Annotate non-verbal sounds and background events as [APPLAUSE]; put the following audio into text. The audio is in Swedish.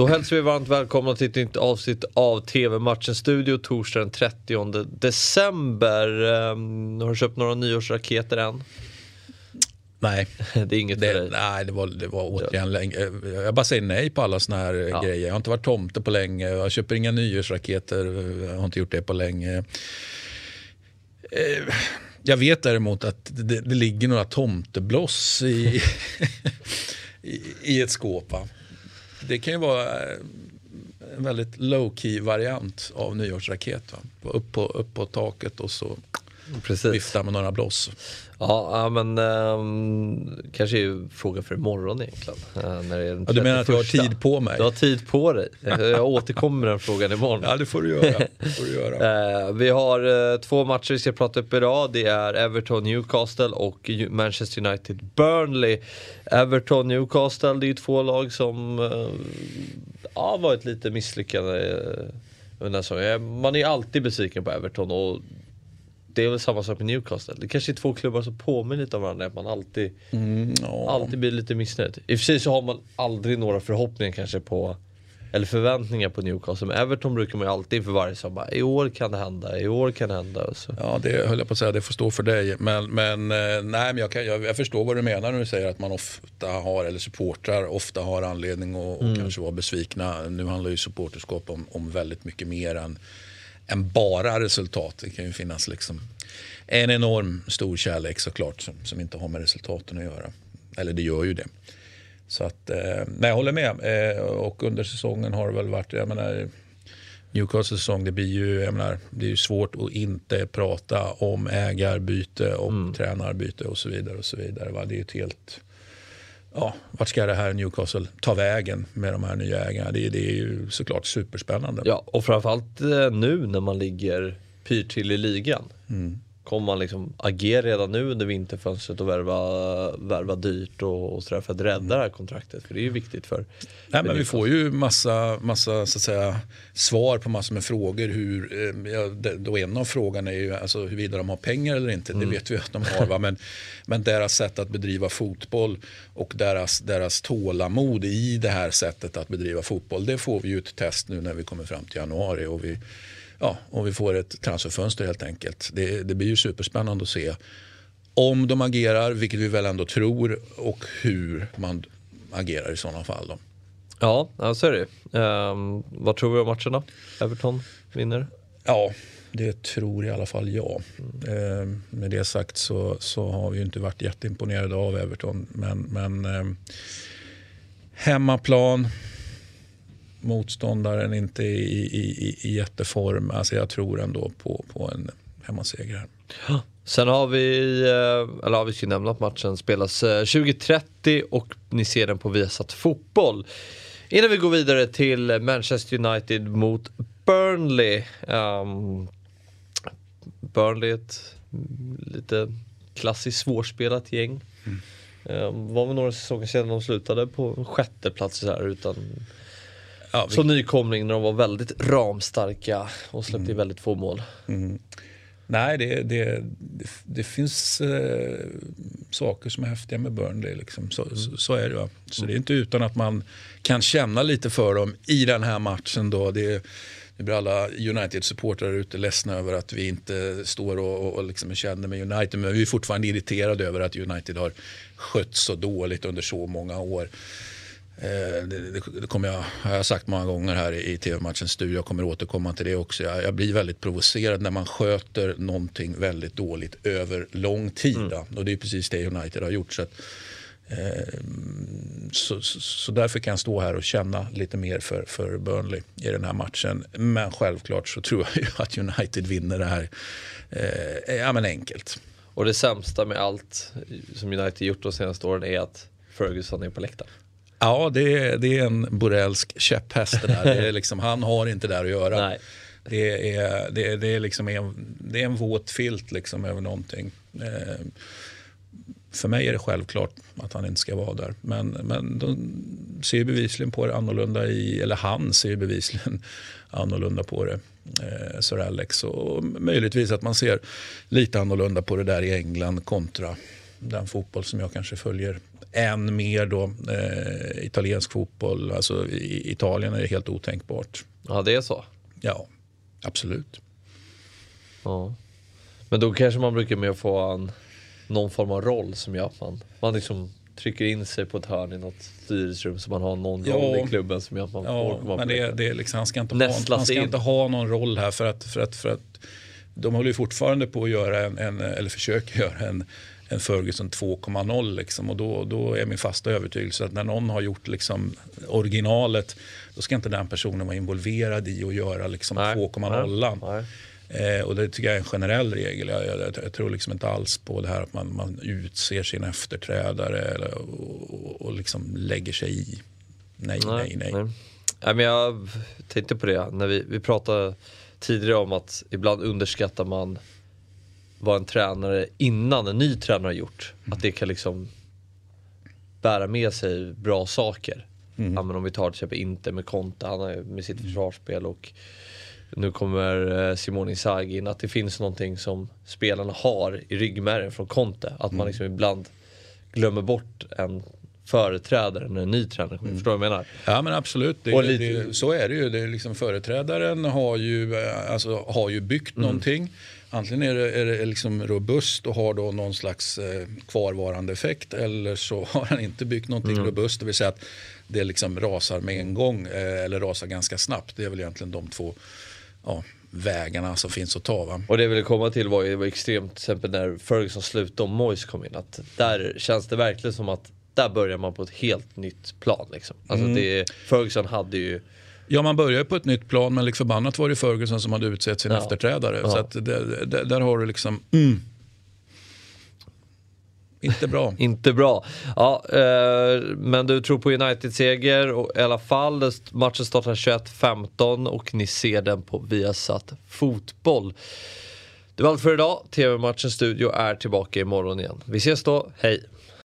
Då hälsar vi varmt välkomna till ett nytt avsnitt av TV-matchen Studio torsdag den 30 december. Um, har du köpt några nyårsraketer än? Nej. [LAUGHS] det är inget det, för dig? Nej, det var, det var återigen länge. Jag bara säger nej på alla såna här ja. grejer. Jag har inte varit tomte på länge. Jag köper inga nyårsraketer. Jag har inte gjort det på länge. Eh, jag vet däremot att det, det ligger några tomtebloss i, [LAUGHS] i, i, ett skåp. Va? Det kan ju vara eh, en väldigt low key variant av nyårsraket. Va? Upp, på, upp på taket och så Precis. vifta med några bloss. Ja, ja men um, kanske är ju fråga för imorgon egentligen. Uh, när det är ja, du menar att jag har tid på mig? Du har tid på dig. Jag återkommer med den frågan imorgon. Ja, det får du göra. får du göra. uh, [LAUGHS] vi har uh, två matcher vi ska prata upp idag. Det är Everton Newcastle och Manchester United Burnley. Everton Newcastle, det är ju två lag som har varit lite misslyckade. Man är alltid besviken på Everton och det är väl samma sak med Newcastle. Det kanske är två klubbar som påminner lite om varandra. Att man alltid, mm, alltid blir lite missnöjd. I och för sig så har man aldrig några förhoppningar kanske på eller förväntningar på Newcastle. Men Everton brukar man ju alltid inför varje sommar. I år kan det hända, i år kan det hända. Och så. Ja, det höll jag på att säga, det får stå för dig. Men, men, eh, nej, men jag, kan, jag, jag, förstår vad du menar när du säger att man ofta har, eller supportrar ofta har anledning att mm. kanske vara besvikna. Nu handlar ju supporterskap om, om väldigt mycket mer än än bara resultat. Det kan ju finnas liksom en enorm stor kärlek såklart som, som inte har med resultaten att göra. Eller det gör ju det. Så att, eh, nej, jag håller med. Eh, och under säsongen har det väl varit, jag menar, Newcastles säsong, det blir ju, jag menar, det är ju svårt att inte prata om ägarbyte och mm. tränarbyte och så vidare. och så vidare. Va? Det är ju ett helt ja, vart ska det här Newcastle ta vägen med de här nya ägarna? Det, det är ju såklart superspännande. Ja, och framförallt eh, nu när man ligger pyrt till i ligan. Mm kommer man liksom agera redan nu under vinterfönstret och värva, värva dyrt och, och sådär för att rädda det här kontraktet? För det är ju viktigt för... Nej, men vi får ju massa, massa så att säga, svar på massor med frågor. Hur, eh, ja, då en av frågorna är ju alltså, huruvida de har pengar eller inte. Mm. Det vet vi att de har. Va? Men, men deras sätt att bedriva fotboll och deras, deras tålamod i det här sättet att bedriva fotboll. Det får vi ju ett test nu när vi kommer fram till januari. Och vi, ja, om vi får ett transferfönster helt enkelt. Det, det blir ju superspännande att se om de agerar, vilket vi väl ändå tror, och hur man agerar i sådana fall. Då. Ja, så är det um, Vad tror vi om matchen då? Everton vinner? Ja, det tror i alla fall jag. Mm. Uh, med det sagt så, så har vi inte varit jätteimponerade av Everton. Men, men uh, hemmaplan, motståndaren inte i, i, i jätteform. Alltså jag tror ändå på, på en hemmaseger här. Ja. Sen har vi, eh, eller ja, vi ska nämna att matchen spelas 2030 eh, och ni ser den på Viasat Fotboll. Innan vi går vidare till Manchester United mot Burnley. Um, Burnley är ett lite klassiskt svårspelat gäng. Mm. Um, var väl några säsonger sedan de slutade på sjätte plats här utan Ja, vi... Som nykomling när de var väldigt ramstarka och släppte mm. väldigt få mål. Mm. Nej, det, det, det, det finns eh, saker som är häftiga med Burnley. Liksom. Så, mm. så, så, är det. Va? Så det är inte utan att man kan känna lite för dem i den här matchen. Då. Det, nu blir alla United-supportrar ute ledsna över att vi inte står och, och, och liksom känner med United. Men vi är fortfarande irriterade över att United har skött så dåligt under så många år. Eh, det, det, kommer jag, har jag sagt många gånger här i TV-matchens studio. Jag kommer återkomma till det också. Jag, jag, blir väldigt provocerad när man sköter någonting väldigt dåligt över lång tid. Mm. Och det är precis det United har gjort. Så, att, eh, så, så, därför kan jag stå här och känna lite mer för, för Burnley i den här matchen. Men självklart så tror jag ju att United vinner det här eh, ja, men enkelt. Och det sämsta med allt som United gjort de senaste åren är att Ferguson är på läktaren. Ja, det är, det är en Borrellsk käpphäst det där. Det är liksom, han har inte där att göra. Nej. Det är, det, är, det, är liksom en, det är en våt filt liksom över någonting. Eh, för mig är det självklart att han inte ska vara där. Men, men de ser bevisligen på det annorlunda i, eller han ser bevisligen [LAUGHS] annorlunda på det. Eh, Sir Alex. Och möjligtvis att man ser lite annorlunda på det där i England kontra den fotboll som jag kanske följer än mer då eh, italiensk fotboll. Alltså i Italien är det helt otänkbart. Ja, det är så. Ja, absolut. Ja. Men då kanske man brukar med få en, någon form av roll som gör att man, man liksom trycker in sig på ett hörn i något styrelserum så man har någon Ja. roll i klubben som gör att man får Ja, komma men det, det är liksom, han ska, inte ha, han ska in. inte ha någon roll här för att, för att, för att de håller ju fortfarande på att göra en, en eller försöker göra en, en Ferguson 2.0 liksom, och då, då är min fasta övertygelse att när någon har gjort liksom originalet då ska inte den personen vara involverad i att göra liksom Nej, 2.0. nej. Eh, och det tycker jag är en generell regel. Jag, jag, jag, tror liksom inte alls på det här att man, man utser sin efterträdare eller, och, och, och liksom lägger sig i. Nej, nej, nej. Nej, men jag tänkte på det när vi, vi pratade tidigare om att ibland underskattar man vad en tränare innan en ny tränare har gjort. Att det kan liksom bära med sig bra saker. Ja, men om vi tar till exempel Inter med Conte, han har med sitt försvarsspel och nu kommer eh, Simone Inzaghi in. Att det finns någonting som spelarna har i ryggmärgen från Conte. Att man liksom ibland glömmer bort en företrädare när en ny tränare kommer. Förstår du vad jag menar? Ja men absolut, det, Och lite- det, så är det ju. Det är liksom företrädaren har ju, eh, alltså, har ju byggt Mm. någonting. Antingen är det, är det liksom robust och har då någon slags eh, kvarvarande effekt eller så [LAUGHS] har han inte byggt någonting Mm. robust. Det vill säga att det liksom rasar med en gång eh, eller rasar ganska snabbt. Det är väl egentligen de två ja, vägarna som finns att ta. Va? Och det jag ville komma till var ju var extremt till exempel när Ferguson slutade och Moyes kom in. Att där känns det verkligen som att där börjar man på ett helt nytt plan. Liksom. Alltså Mm. det, Ferguson hade ju Ja, man börjar på ett nytt plan men lik förbannat var det Ferguson som hade utsett sin Ja. efterträdare. Ja. Så att det, det, där har du liksom, mm. inte bra. [LAUGHS] inte bra. Ja, eh, men du tror på United-seger och i alla fall. Matchen startar 21.15 och ni ser den på Viasat Fotboll. Det var allt för idag. TV-matchens studio är tillbaka imorgon igen. Vi ses då. Hej!